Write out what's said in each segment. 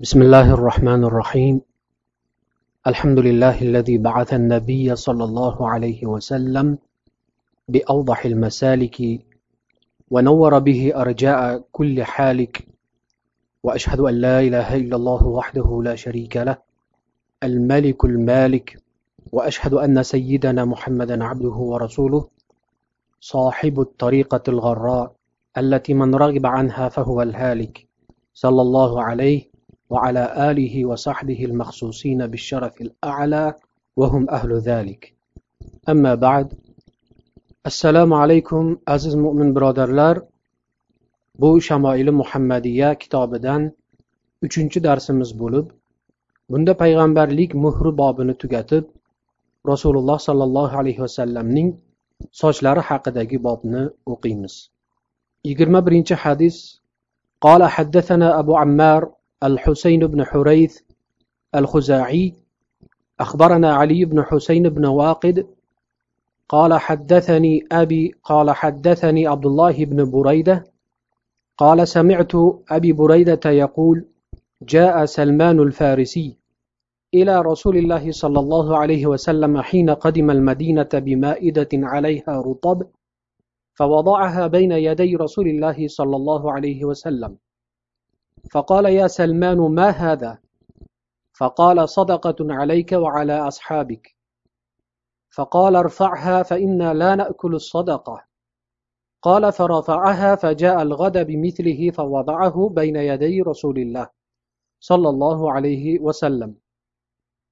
بسم الله الرحمن الرحيم الحمد لله الذي بعث النبي صلى الله عليه وسلم بأوضح المسالك ونور به أرجاء كل حالك وأشهد أن لا إله إلا الله وحده لا شريك له الملك المالك وأشهد أن سيدنا محمدا عبده ورسوله صاحب الطريقة الغراء التي من رغب عنها فهو الهالك صلى الله عليه وعلى آله وصحبه المخصوصين بالشرف الأعلى وهم أهل ذلك أما بعد assalomu alaykum aziz mo'min birodarlar bu shamoili muhammadiya kitobidan uchinchi darsimiz bo'lib bunda payg'ambarlik muhri bobini tugatib rasululloh sollallohu alayhi vasallamning sochlari haqidagi bobni o'qiymiz yigirma birinchi hadis قال حدثنا أبو عمار الحسين بن حريث الخزاعي أخبرنا علي بن حسين بن واقد قال حدثني أبي قال حدثني عبد الله بن بريدة قال سمعت أبي بريدة يقول جاء سلمان الفارسي إلى رسول الله صلى الله عليه وسلم حين قدم المدينة بمائدة عليها رطب فوضعها بين يدي رسول الله صلى الله عليه وسلم. فقال يا سلمان ما هذا؟ فقال صدقة عليك وعلى أصحابك. فقال ارفعها فإنا لا نأكل الصدقة. قال فرفعها فجاء الغد بمثله فوضعه بين يدي رسول الله صلى الله عليه وسلم.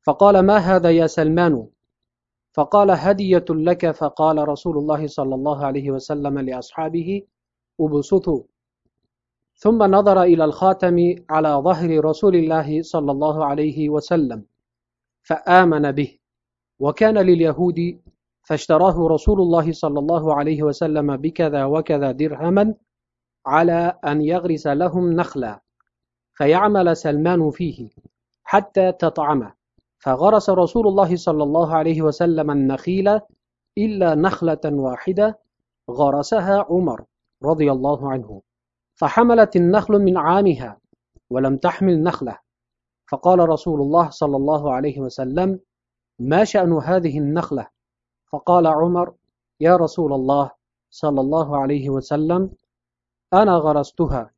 فقال ما هذا يا سلمان؟ فقال هدية لك. فقال رسول الله صلى الله عليه وسلم لأصحابه أبسطوا ثم نظر إلى الخاتم على ظهر رسول الله صلى الله عليه وسلم فآمن به وكان لليهود فاشتراه رسول الله صلى الله عليه وسلم بكذا وكذا درهما على أن يغرس لهم نخلا فيعمل سلمان فيه حتى تطعمه فغرس رسول الله صلى الله عليه وسلم النخيل إلا نخلة واحدة غرسها عمر رضي الله عنه. فحملت النخل من عامها ولم تحمل نخلة. فقال رسول الله صلى الله عليه وسلم ما شأن هذه النخلة؟ فقال عمر يا رسول الله صلى الله عليه وسلم أنا غرستها.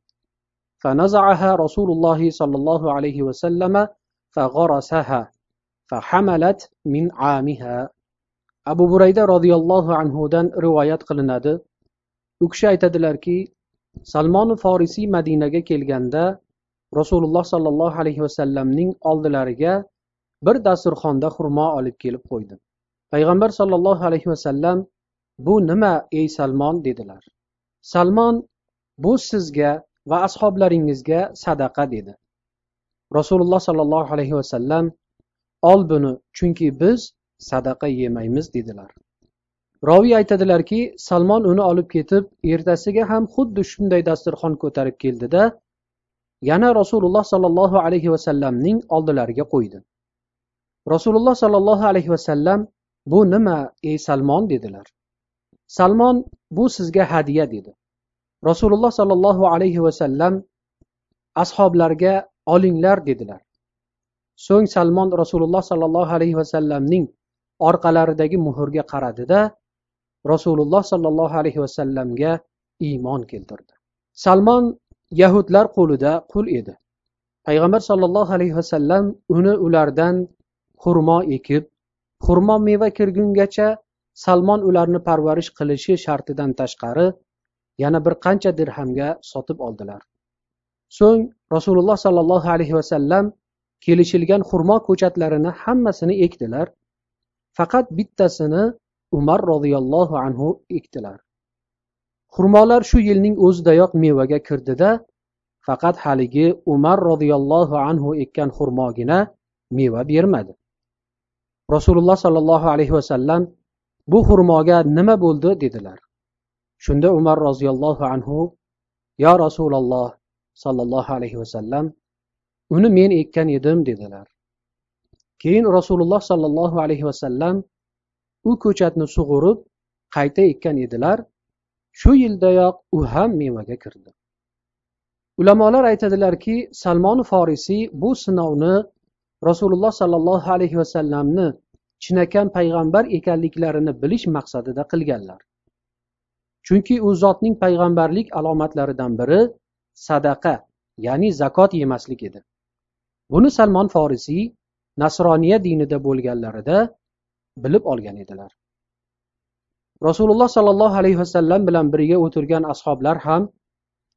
فنزعها رسول الله صلى الله عليه وسلم فغرسها فحملت من عامها. abu burayda roziyallohu anhudan rivoyat qilinadi u kishi aytadilarki salmoni forisiy madinaga kelganda rasululloh sollallohu alayhi vasallamning oldilariga bir dasturxonda xurmo olib kelib qo'ydi. Payg'ambar sollallohu alayhi vasallam bu nima ey salmon? dedilar. Salmon bu sizga va ashoblaringizga sadaqa dedi. Rasululloh sollallohu alayhi vasallam ol buni chunki biz sadaqa yemaymiz dedilar. Roviy aytadilarki salmon uni olib ketib ertasiga ham xuddi shunday dasturxon ko'tarib keldida yana rasululloh sollallohu alayhi vasallamning oldilariga qo'ydi. Rasululloh sollallohu alayhi vasallam bu nima ey salmon? dedilar. Salmon bu sizga hadya dedi. Rasululloh sollallohu alayhi vasallam ashoblarga olinglar dedilar. So'ng salmon rasululloh sollallohu alayhi vasallamning orqalaridagi muhrga qaradida rasululloh sollallohu alayhi vasallamga iymon keltirdi. Salmon yahudlar qo'lida qul edi. Payg'ambar sollallohu alayhi vasallam uni ulardan xurmo ekib xurmo meva kirgungacha salmon ularni parvarish qilishi shartidan tashqari yana bir qancha dirhamga sotib oldilar. So'ng rasululloh sollallohu alayhi vasallam kelishilgan xurmo ko'chatlarini hammasini ekdilar. Faqat bittasini umar roziyallohu anhu ekdilar. Xurmolar shu yilning o'zidayoq mevaga kirdida faqat haligi umar roziyallohu anhu ekkan xurmogina meva bermadi. Rasululloh sollallohu alayhi vasallam bu xurmoga nima bo'ldi? dedilar. Shunda umar roziyallohu anhu yo rasululloh sollallohu alayhi vasallam uni men ekkan edim dedilar. Keyin rasululloh sollallohu alayhi vasallam u ko'chatni sug'urib qayta ekkan edilar. Shu yildayoq u ham mevaga kirdi. Ulamolar aytadilarki salmon forisiy bu sinovni rasululloh sollallohu alayhi vasallamni chinakam payg'ambar ekanliklarini bilish maqsadida qilganlar. Chunki u zotning payg'ambarlik alomatlaridan biri sadaqa ya'ni zakot yemaslik edi. Buni salmon forisiy nasroniya dinida bo'lganlarida bilib olgan edilar. Rasululloh sollallohu alayhi vasallam bilan birga o'tirgan ashoblar ham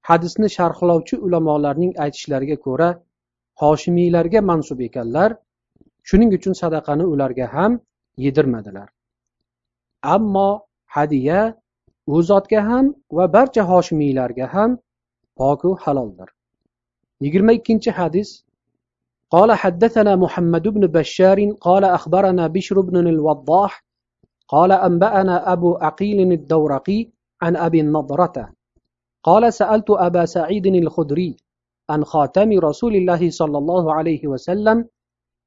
hadisni sharhlovchi ulamolarning aytishlariga ko'ra hoshimiylarga mansub ekanlar shuning uchun sadaqani ularga ham yedirmadilar. Ammo hadiya u zotga ham va barcha hoshimiylarga ham poku haloldir. Yigirma ikkinchi hadis قال حدثنا محمد بن بشار قال أخبرنا بشر بن الوضاح قال أنبأنا أبو عقيل الدورقي عن أبي النضرة قال سألت أبا سعيد الخدري عن خاتم رسول الله صلى الله عليه وسلم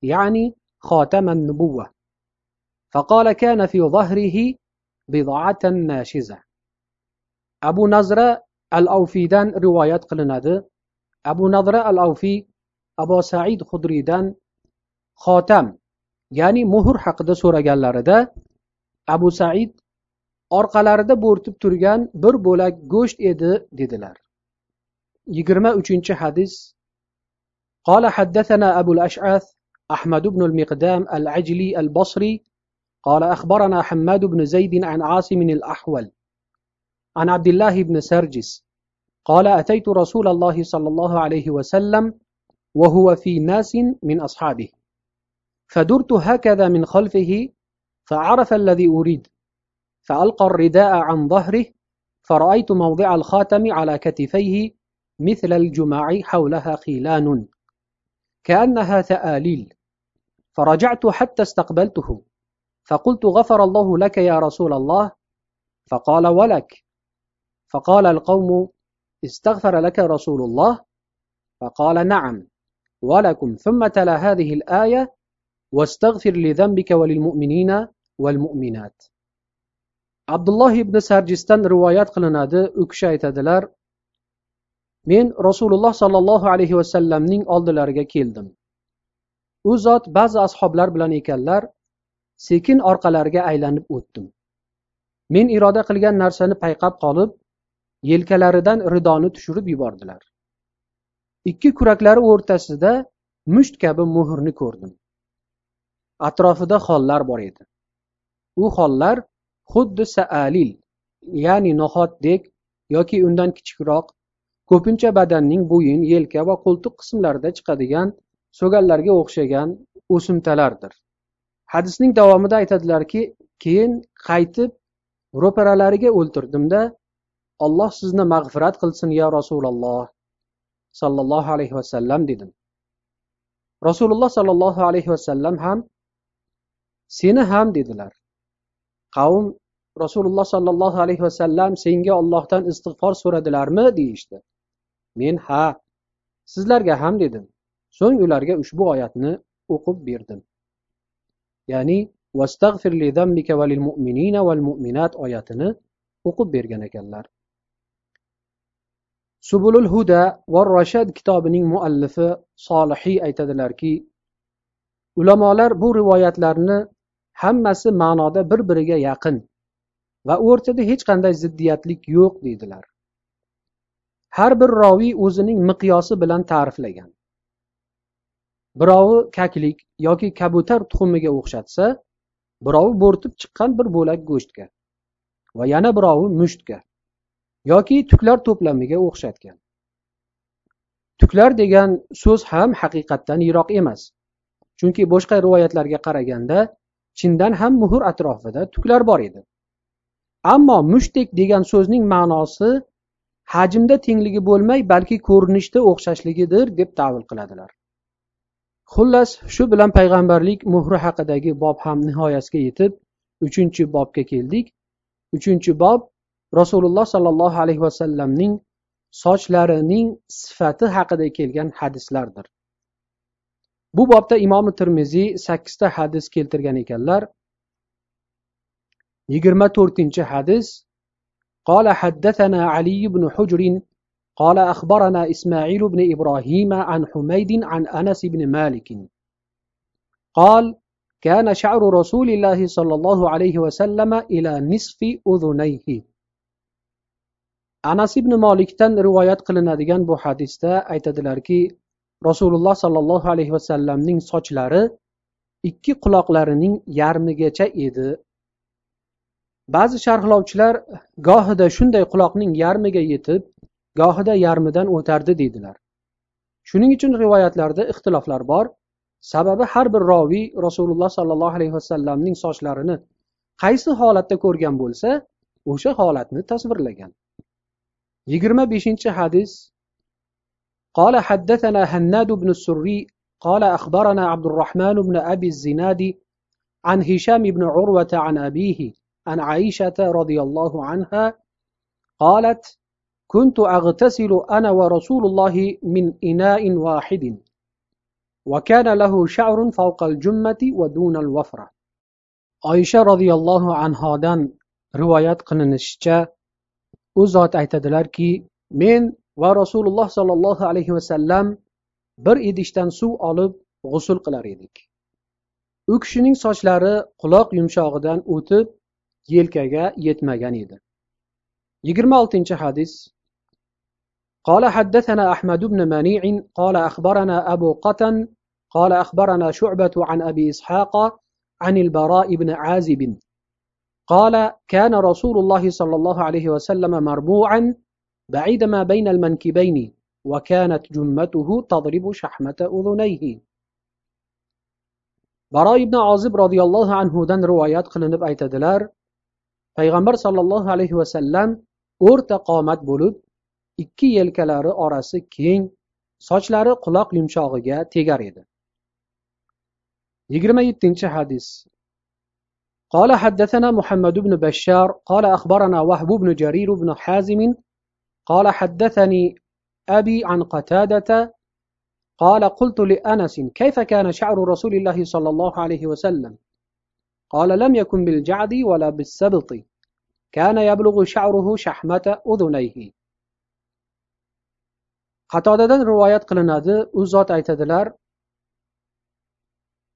يعني خاتم النبوة. فقال كان في ظهره بضعة ناشزة. أبو نظرة الأوفيدان روايات قلنادي أبو نظرة الأوفي أبو سعيد خدريدان xotam ya'ni muhr haqida so'raganlarida abu said orqalarida bo'rtib turgan bir bo'lak go'sht edi dedilar yigirma uchinchi hadis قال حدثنا أبو الأشعث أحمد بن المقدام العجلي البصري قال أخبرنا حماد بن زيد عن عاصم الأحول عن عبد الله بن سرجس قال أتيت رسول الله صلى الله عليه وسلم وهو في ناس من أصحابه. فدرت هكذا من خلفه فعرف الذي أريد. فألقى الرداء عن ظهره فرأيت موضع الخاتم على كتفيه مثل الجماع حولها خيلان. كأنها ثآليل فرجعت حتى استقبلته. فقلت غفر الله لك يا رسول الله؟ فقال ولك. فقال القوم استغفر لك رسول الله؟ فقال نعم. ولكم ثم تلا هذه الآية واستغفر لذنبك وللمؤمنين والمؤمنات abdulloh ibn sarjisdan rivoyat qilinadi u kishi aytadilar men rasululloh sollallohu alayhi vasallamning oldilariga keldim u zot ba'zi ashoblar bilan ekanlar sekin orqalariga aylanib o'tdim men iroda qilgan narsani payqab qolib yelkalaridan ridoni tushirib yubordilar Ikki kuraklari o'rtasida musht kabi muhrni ko'rdim. Atrofida xollar bor edi. U xollar xuddi saalil ya'ni no'xatdek yoki undan kichikroq ko'pincha badanning bo'yin yelka va qo'ltiq qismlarida chiqadigan so'gallarga o'xshagan o'simtalardir. Hadisning davomida aytadilarki keyin qaytib ro'paralariga o'ltirdimda olloh sizni mag'firat qilsin ya rasululloh. Sollallohu alayhi vasallam dedim. Rasululloh sollallohu alayhi vasallam ham seni ham dedilar. Qavm rasululloh sollallohu alayhi vasallam senga ollohdan istig'for so'radilarmi deyishdi. Men ha sizlarga ham dedim. So'ng ularga ushbu oyatni o'qib berdim. Ya'ni vastag'fir li zambika va lil mu'minina val mu'minat oyatini o'qib bergan ekanlar. Subulul huda va rashad kitobining muallifi solihiy aytadilarki ulamolar bu rivoyatlarni hammasi ma'noda bir biriga yaqin va o'rtada hech qanday ziddiyatlik yo'q deydilar. Har bir roviy o'zining miqyosi bilan ta'riflagan. Birovi kaklik yoki kabutar tuxumiga o'xshatsa birovi bo'rtib chiqqan bir bo'lak go'shtga va yana birovi mushtga yoki tuklar to'plamiga o'xshatgan. Tuklar degan so'z ham haqiqatdan yiroq emas. Chunki boshqa rivoyatlarga qaraganda chindan ham muhr atrofida tuklar bor edi. Ammo mushtdek degan so'zning ma'nosi hajmda tengligi bo'lmay balki ko'rinishda o'xshashligidir deb tavil qiladilar. Xullas shu bilan payg'ambarlik muhri haqidagi bob ham nihoyasiga yetib uchinchi bobga keldik. Uchinchi bob rasululloh sollallohu alayhi vasallamning sochlarining sifati haqida kelgan hadislardir bu bobda imomi termiziy sakkizta hadis keltirgan ekanlar yigirma to'rtinchi hadis قال حدثنا علي بن حجر قال أخبرنا إسماعيل بن إبراهيم عن حميد عن أنس بن مالك قال كان شعر رسول الله صلى الله عليه وسلم إلى نصف أذنيه anas ibn molikdan rivoyat qilinadigan bu hadisda aytadilarki rasululloh sollallohu alayhi vasallamning sochlari ikki quloqlarining yarmigacha edi. Ba'zi sharhlovchilar gohida shunday quloqning yarmiga yetib gohida yarmidan o'tardi deydilar. Shuning uchun rivoyatlarda ixtiloflar bor. Sababi har bir roviy rasululloh sollallohu alayhi vasallamning sochlarini qaysi holatda ko'rgan bo'lsa o'sha holatni tasvirlagan. Yigirma beshinchi hadis قال حدثنا هناد بن السري قال أخبرنا عبد الرحمن بن أبي الزناد عن هشام بن عروة عن أبيه عن عائشة رضي الله عنها قالت كنت أغتسل أنا ورسول الله من إناء واحد وكان له شعر فوق الجمة ودون الوفرة. عائشة رضي الله عنها دان روايات قلنشچا u zot aytadilarki men va rasululloh sollallohu alayhi vasallam bir idishdan suv olib g'usul qilar edik u kishining sochlari quloq yumshog'idan o'tib yelkaga yetmagan edi yigirma oltinchi hadis قال حدثنا أحمد بن منيع قال أخبرنا أبو قتن قال أخبرنا شعبة عن أبي إسحاق عن البراء بن عازب قال كان رسول الله صلى الله عليه وسلم مربوعا بعيد ما بين المنكبين وكانت جمته تضرب شحمة أذنيه baro ibn ozib roziyallohu anhudan rivoyat qilinib aytadilar payg'ambar sollallohu alayhi vasallam o'rta qomat bo'lib ikki yelkalari orasi keng sochlari quloq yumshog'iga tegar edi yigirma yettinchi hadis قال حدثنا محمد بن بشار قال أخبرنا وهب بن جرير بن حازم قال حدثني أبي عن قتادة قال قلت لأنس كيف كان شعر رسول الله صلى الله عليه وسلم؟ قال لم يكن بالجعد ولا بالسبط كان يبلغ شعره شحمة أذنيه. qatodadan rivoyat qilinadi u zot aytadilar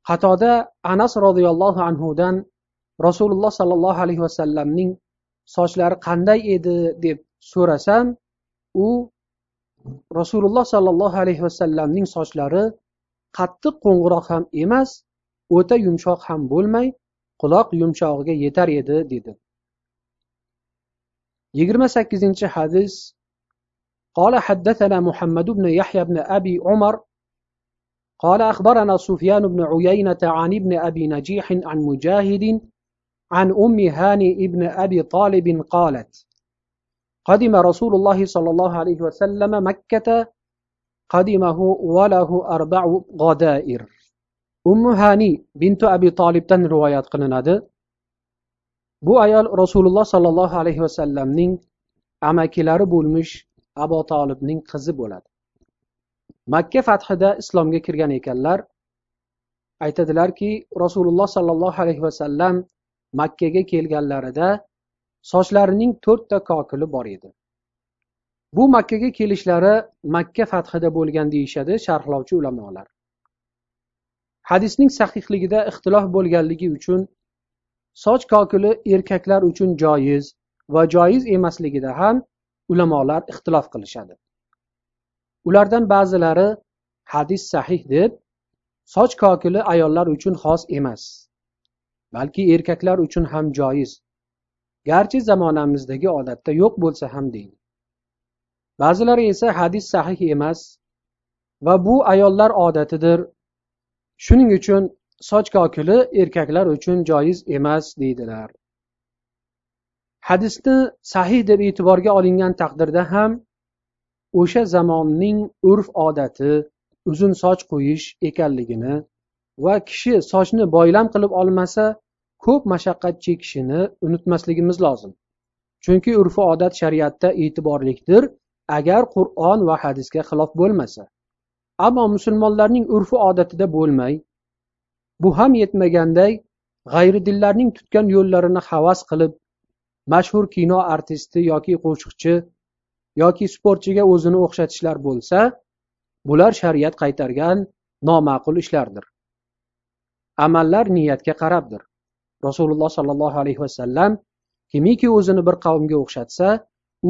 qatoda anas roziyallohu anhudan rasululloh sollallohu alayhi vasallamning sochlari qanday edi deb so'rasam u rasululloh sollallohu alayhi vasallamning sochlari qattiq qo'ng'iroq ham emas o'ta yumshoq ham bo'lmay quloq yumshog'iga yetar edi dedi yigirma sakkizinchi hadis قال حدثنا محمد بن يحيى بن أبي عمر قال أخبرنا سفيان بن عيينة عن ابن أبي نجيح عن مجاهد عن أم هاني ابن أبي طالب قالت قدم رسول الله صلى الله عليه وسلم مكة قدمه وله أربع غدائر أم هاني بنت أبي طالب تن روايات قلنادي bu ayol rasululloh sollallohu alayhi vasallamning amakilari bo'lmish abu tolibning qizi bo'ladi makka fathida islomga kirgan ekanlar aytadilarki rasululloh sollallohu alayhi vasallam makkaga kelganlarida sochlarining to'rtta kokili bor edi. Bu makkaga kelishlari makka fathida bo'lgan deyishadi sharhlovchi ulamolar. Hadisning sahihligida ixtilof bo'lganligi uchun soch kokili erkaklar uchun joiz va joiz emasligida ham ulamolar ixtilof qilishadi. Ulardan ba'zilari hadis sahih deb soch kokili ayollar uchun xos emas. Balki erkaklar uchun ham joiz. Garchi zamonamizdagi odatda yo'q bo'lsa ham deydi. Ba'zilari esa hadis sahih emas va bu ayollar odatidir. Shuning uchun soch kokili erkaklar uchun joiz emas deydilar. Hadisni sahih deb e'tiborga olingan taqdirda ham o'sha zamonning urf odati uzun soch qo'yish ekanligini va kishi sochni boylam qilib olmasa ko'p mashaqqat chekishini unutmasligimiz lozim. Chunki urf odat shariatda e'tiborlikdir agar qur'on va hadisga xilof bo'lmasa. Ammo musulmonlarning urf odatida bo'lmay bu ham yetmaganday g'ayridillarning tutgan yo'llarini havas qilib mashhur kino artisti yoki qo'shiqchi yoki sportchiga o'zini o'xshatishlar bo'lsa bular shariat qaytargan noma'qul ishlardir. Amallar niyatga qarabdir rasululloh sollallohu alayhi vasallam kimiki o'zini bir qavmga o'xshatsa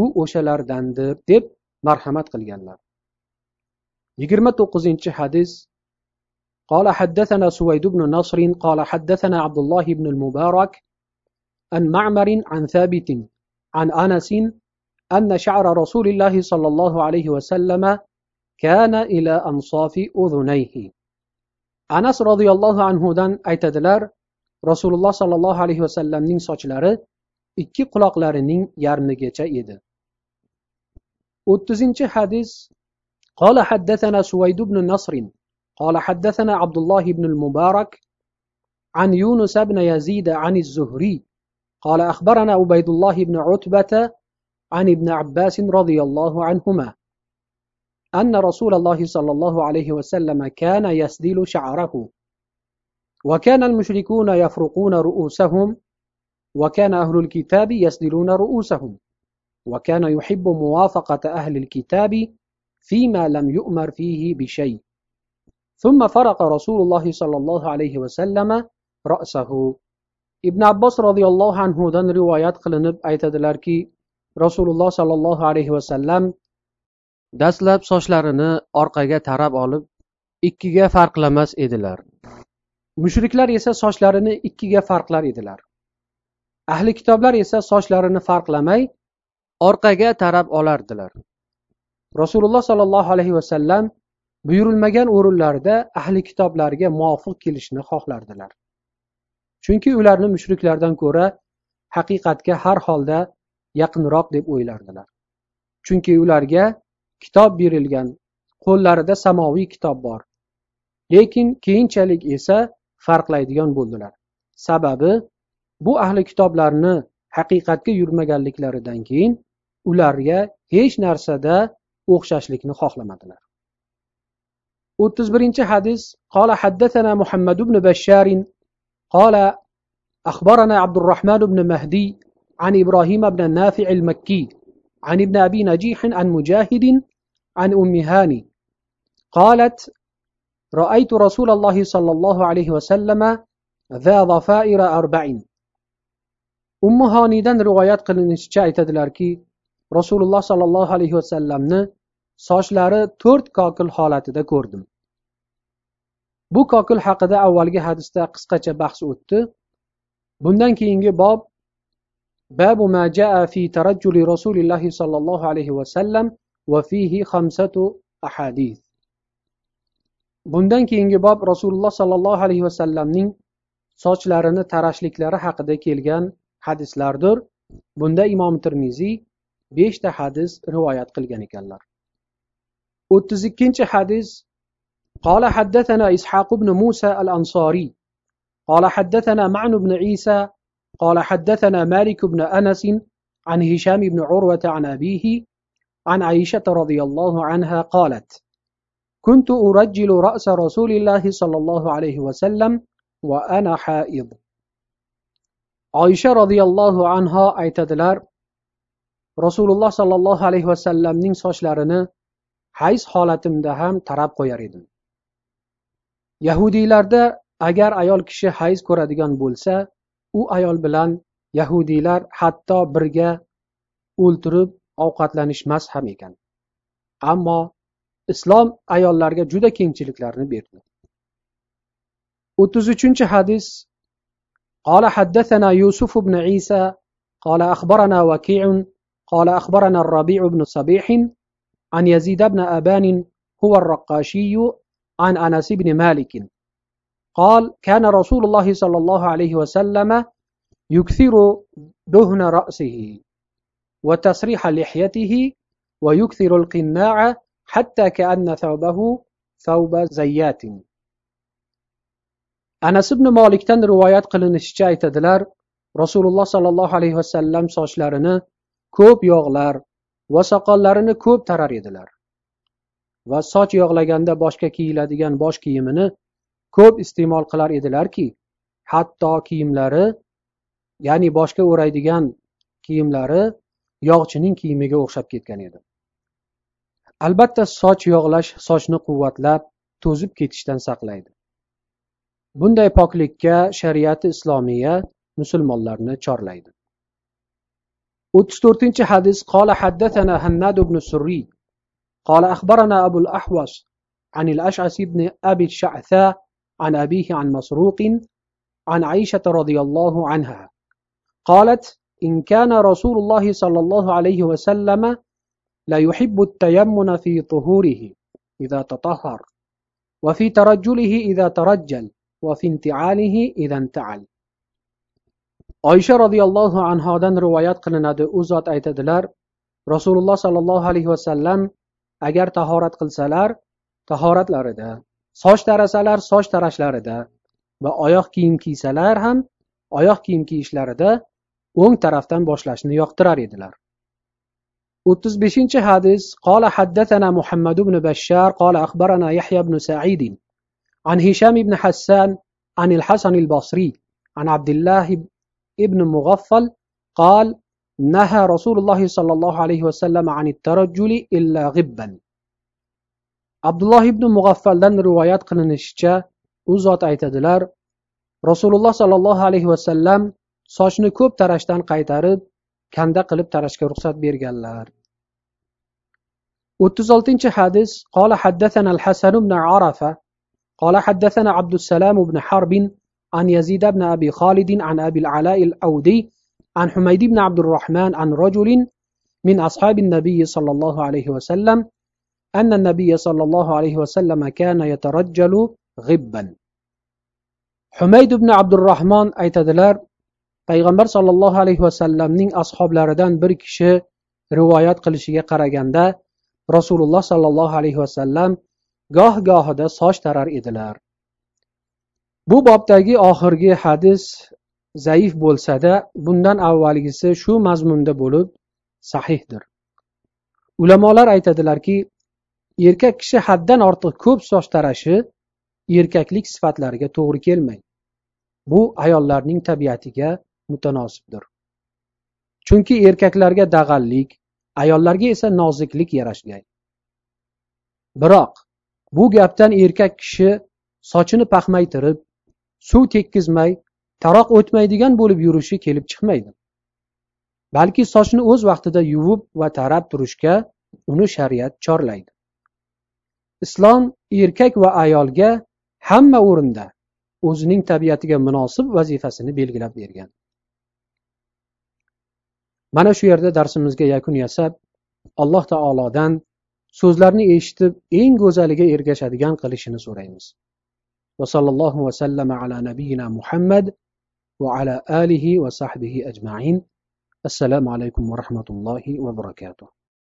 u o'shalardandir deb marhamat qilganlar yigirma to'qqizinchi hadis قال حدثنا سويد بن نصر قال حدثنا عبد الله بن المبارك عن معمر عن ثابت عن انس ان شعر رسول الله صلى الله عليه وسلم كان إلى انصاف اذنيه anas roziyallohu anhudan aytadilar rasululloh sollallohu alayhi vasallamning sochlari ikki quloqlarining yarmigacha edi o'ttizinchi hadis قال حدثنا سويد بن نصر قال حدثنا عبد الله بن المبارك عن يونس بن يزيد عن الزهري قال أخبرنا عبيد الله بن عتبة عن ابن عباس رضي الله عنهما أن رسول الله صلى الله عليه وسلم كان يسدل شعره. وكان المشركون يفرقون رؤوسهم وكان أهل الكتاب يسدلون رؤوسهم. وكان يحب موافقة أهل الكتاب فيما لم يؤمر فيه بشيء. ثم فرق رسول الله صلى الله عليه وسلم رأسه. ibn abbos roziyallohu anhudan rivoyat qilinib aytadilarki rasululloh sollallohu alayhi vasallam dastlab sochlarini orqaga tarab olib ikkiga farqlamas edilar. Mushriklar esa sochlarini ikkiga farqlar edilar. Ahli kitoblar esa sochlarini farqlamay orqaga tarab olardilar. Rasululloh sollallohu alayhi vasallam buyurilmagan o'rinlarda ahli kitoblarga muvofiq kelishni xohlardilar. Chunki ularni mushriklardan ko'ra haqiqatga har holda yaqinroq deb o'ylardilar. Chunki ularga kitob berilgan qo'llarida samoviy kitob bor lekin keyinchalik esa farqlaydigan bo'ldilar sababi bu ahli kitoblarni haqiqatga yurmaganliklaridan keyin ularga hech narsada o'xshashlikni xohlamadilar o'ttiz birinchi hadis qola حدثنا محمد بن بشار قال أخبرنا عبد الرحمن بن مهدي عن إبراهيم بن النافع المكي عن ابن أبي نجيح عن مجاهد عن أم هاني قالت رأيت رسول الله صلى الله عليه وسلم ذا ضفائر أربعين أم هانيdan rivoyat qilinishicha aytadilarki rasululloh sollallohu alayhi vasallamni sochlari to'rt kokil holatida ko'rdim bu kokil haqida avvalgi hadisda qisqacha bahs o'tdi bundan keyingi bob babu ma jaa fi tarajjuli rasulillahi sollallohu alayhi vasallam va fihi xamsatu ahadith bundan keyingi bob rasululloh sollallohu alayhi vasallamning sochlarini tarashliklari haqida kelgan hadislardir bunda imom termiziy beshta hadis rivoyat qilgan ekanlar o'ttiz ikkinchi hadis قال حدثنا إسحاق بن موسى الأنصاري قال حدثنا معن بن عيسى قال حدثنا مالك بن أنس عن هشام بن عروة عن أبيه عن عائشة رضي الله عنها قالت كنت أرجل رأس رسول الله صلى الله عليه وسلم وأنا حائض عائشة رضي الله عنها aytadilar rasululloh sollallohu alayhi vasallamning sochlarini hayz holatimda ham tarab qo'yar edim yahudiylarda agar ayol kishi hayz ko'radigan bo'lsa u ayol bilan yahudiylar hatto birga o'ltirib ovqatlanishmas ham ekan ammo islom ayollarga juda kengchiliklarni berdi o'ttiz uchinchi hadis قال حدثنا يوسف بن عيسى قال أخبرنا وكيع قال أخبرنا الربيع بن صبيح عن يزيد بن أبان هو الرقاشي عن أنس بن مالك قال كان رسول الله صلى الله عليه وسلم يكثر دهن رأسه وتسريح لحيته ويكثر القناع حتى كأن ثوبه ثوب زيات anas ibn molikdan rivoyat qilinishicha aytadilar rasululloh sollallohu alayhi vasallam sochlarini ko'p yog'lar va soqollarini ko'p tarar edilar va soch yog'laganda boshga kiyiladigan bosh kiyimini ko'p iste'mol qilar edilarki hatto kiyimlari ya'ni boshga o'raydigan kiyimlari yog'chining kiyimiga o'xshab ketgan edi albatta soch yog'lash sochni quvvatlab to'zib ketishdan saqlaydi bunday poklikka shariati islomiya musulmonlarni chorlaydi o'ttiz to'rtinchi hadis qola haddathana hannad ibn surri قال أخبرنا أبو الأحوص عن الأشعث بن أبي الشعثاء عن أبيه عن مسروق عن عائشة رضي الله عنها قالت إن كان رسول الله صلى الله عليه وسلم لا يحب التيمن في طهوره إذا تطهر وفي ترجله إذا ترجل وفي انتعاله إذا انتعل oysha roziyallohu anhodan rivoyat qilinadi u zot aytadilar rasululloh sollallohu alayhi vasallam agar tahorat qilsalar tahoratlarida soch tarasalar soch tarashlarida va oyoq kiyim kiysalar ham oyoq kiyim kiyishlarida o'ng tarafdan boshlashni yoqtirar edilar o'ttiz beshinchi hadis qola haddathana muhammad ibn bashar qola axbarana yahya ibn said عن هشام بن حسان عن الحسن البصري عن عبد الله ابن مغفل قال نهى رسول الله صلى الله عليه وسلم عن الترجل إلا غبا abdulloh ibn mug'affaldan rivoyat qilinishicha u zot aytadilar rasululloh sollallohu alayhi vasallam sochni ko'p tarashdan qaytarib kanda qilib tarashga ruxsat berganlar. O'ttiz oltinchi hadis qola haddathana al-hasan ibn arafa قال حدثنا عبد السلام بن حرب عن يزيد بن أبي خالد عن أبي العلاء الأودي عن حميد بن عبد الرحمن عن رجل من أصحاب النبي صلى الله عليه وسلم أن النبي صلى الله عليه وسلم كان يترجل غبا حميد بن عبد الرحمن aytadilar payg'ambar sollallohu alayhi vasallamning ashoblaridan bir kishi rivoyat qilishiga qaraganda rasululloh sollallohu alayhi vasallam goh gohida soch tarar edilar. Bu bobdagi oxirgi hadis zaif bo'lsada bundan avvalgisi shu mazmunda bo'lib sahihdir. Ulamolar aytadilarki erkak kishi haddan ortiq ko'p soch tarashi erkaklik sifatlariga to'g'ri kelmaydi. Bu ayollarning tabiatiga mutanosibdir chunki erkaklarga dag'allik ayollarga esa noziklik yarashgan. Biroq bu gapdan erkak kishi sochini paxmaytirib suv tekkizmay taroq o'tmaydigan bo'lib yurishi kelib chiqmaydi. Balki sochni o'z vaqtida yuvib va tarab turishga uni shariat chorlaydi. Islom erkak va ayolga hamma o'rinda o'zining tabiatiga munosib vazifasini belgilab bergan. mana shu yerda darsimizga yakun yasab alloh taolodan so'zlarni eshitib eng go'zaliga ergashadigan qilishini so'raymiz. Va vasallama ala nabiyina muhammad va ala alihi va sahbihi ajmain. Assalomu alaykum va rahmatullohi va barakatuh.